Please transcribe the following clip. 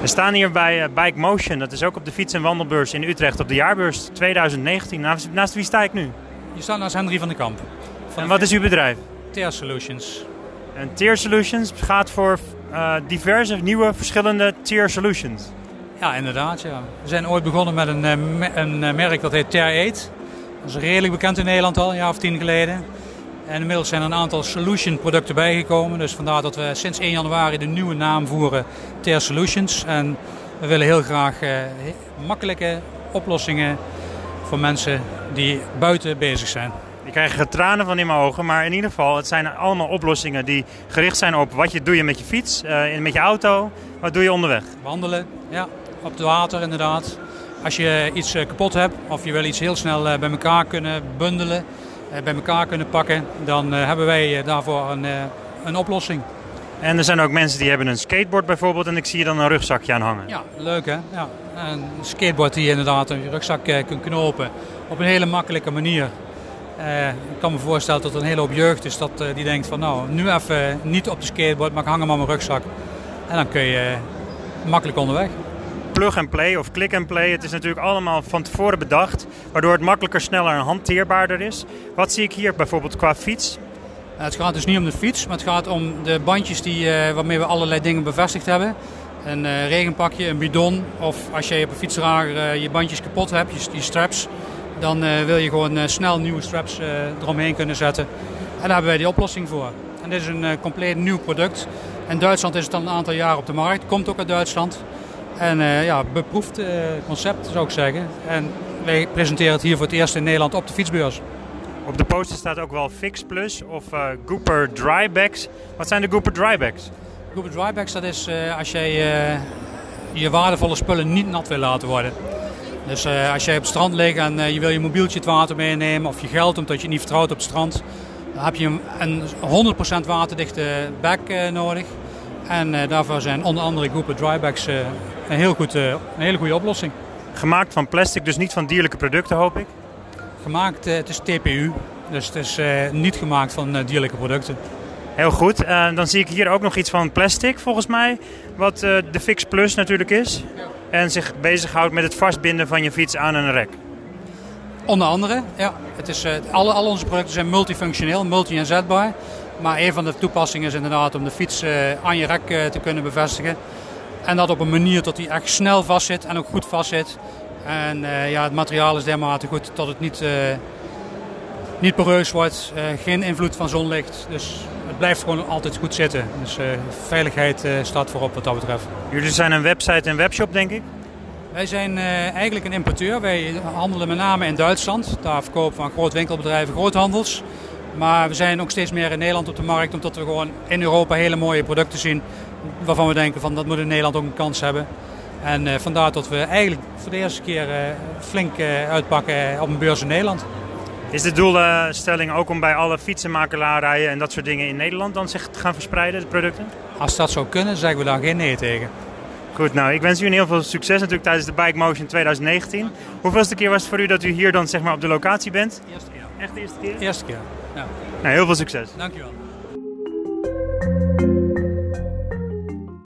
We staan hier bij uh, Bike Motion. Dat is ook op de fiets- en wandelbeurs in Utrecht op de jaarbeurs 2019. Naast, naast wie sta ik nu? Je staat naast Henry van den Kamp. en wat is uw bedrijf? Tear Solutions. En Tier Solutions gaat voor uh, diverse nieuwe verschillende Tier Solutions. Ja, inderdaad. Ja. We zijn ooit begonnen met een, een merk dat heet Tear 8. Dat is redelijk bekend in Nederland al, een jaar of tien geleden. En inmiddels zijn er een aantal solution producten bijgekomen. Dus vandaar dat we sinds 1 januari de nieuwe naam voeren Ter Solutions. En we willen heel graag eh, makkelijke oplossingen voor mensen die buiten bezig zijn. Ik krijg tranen van in mijn ogen, maar in ieder geval, het zijn allemaal oplossingen die gericht zijn op wat je doe je met je fiets, uh, met je auto, wat doe je onderweg? Wandelen, ja, op het water inderdaad. Als je iets eh, kapot hebt of je wil iets heel snel bij elkaar kunnen bundelen, eh, bij elkaar kunnen pakken, dan eh, hebben wij eh, daarvoor een, een oplossing. En er zijn ook mensen die hebben een skateboard bijvoorbeeld en ik zie je dan een rugzakje aan hangen. Ja, leuk hè. Ja. Een skateboard die je inderdaad een rugzak kunt knopen op een hele makkelijke manier. ik kan me voorstellen dat er een hele hoop jeugd is dat, die denkt van nou, nu even niet op de skateboard, maar ik hang hem aan mijn rugzak. En dan kun je makkelijk onderweg plug and play of click and play. Het is natuurlijk allemaal van tevoren bedacht, waardoor het makkelijker, sneller en hanteerbaarder is. Wat zie ik hier bijvoorbeeld qua fiets? Het gaat dus niet om de fiets, maar het gaat om de bandjes die, uh, waarmee we allerlei dingen bevestigd hebben. Een uh, regenpakje, een bidon of als je op een fietsdrager je bandjes kapot hebt, je, je straps, dan wil je gewoon snel nieuwe straps eromheen kunnen zetten. En daar hebben wij die oplossing voor. En dit is een compleet nieuw product. In Duitsland is het al een aantal jaar op de markt, komt ook uit Duitsland. En ja, beproefd concept zou ik zeggen. En wij presenteren het hier voor het eerst in Nederland op de fietsbeurs. Op de poster staat ook wel Fix Plus of uh, Gooper Drybags. Wat zijn de Gooper Drybags? Gooper Drybags, dat is als jij je waardevolle spullen niet nat wil laten worden. Dus als jij op het strand ligt en je wil je mobieltje het water meenemen of je geld omdat je het niet vertrouwt op het strand, dan heb je een 100% waterdichte bag nodig. En daarvoor zijn onder andere Gooper Drybags een, heel goed, eh, een hele goede oplossing. Gemaakt van plastic, dus niet van dierlijke producten, hoop ik? Gemaakt, eh, het is TPU, dus het is eh, niet gemaakt van dierlijke producten. Heel goed. dan zie ik hier ook nog iets van plastic, volgens mij. Wat de Fix Plus natuurlijk is. En zich bezighoudt met het vastbinden van je fiets aan een rek. Onder andere, ja. Het is, alle, alle onze producten zijn multifunctioneel, multi-inzetbaar. Maar een van de toepassingen is inderdaad om de fiets aan je rek te kunnen bevestigen. En dat op een manier dat hij echt snel vastzit en ook goed vastzit. En uh, ja, het materiaal is dermate goed dat het niet, uh, niet poreus wordt. Uh, geen invloed van zonlicht. Dus het blijft gewoon altijd goed zitten. Dus veiligheid staat voorop wat dat betreft. Jullie zijn een website en webshop denk ik? Wij zijn eigenlijk een importeur. Wij handelen met name in Duitsland. Daar verkopen van groot winkelbedrijven, groothandels. Maar we zijn ook steeds meer in Nederland op de markt. Omdat we gewoon in Europa hele mooie producten zien waarvan we denken van dat moet in Nederland ook een kans hebben. En uh, vandaar dat we eigenlijk voor de eerste keer uh, flink uh, uitpakken op een beurs in Nederland. Is de doelstelling ook om bij alle fietsenmakelarijen en dat soort dingen in Nederland dan zich te gaan verspreiden, de producten? Als dat zou kunnen, zeggen we daar geen nee tegen. Goed, nou ik wens u heel veel succes natuurlijk tijdens de Bike Motion 2019. Hoeveelste keer was het voor u dat u hier dan zeg maar op de locatie bent? Eerste keer. Echt de eerste keer? Eerste keer, ja. Nou, heel veel succes. Dankjewel.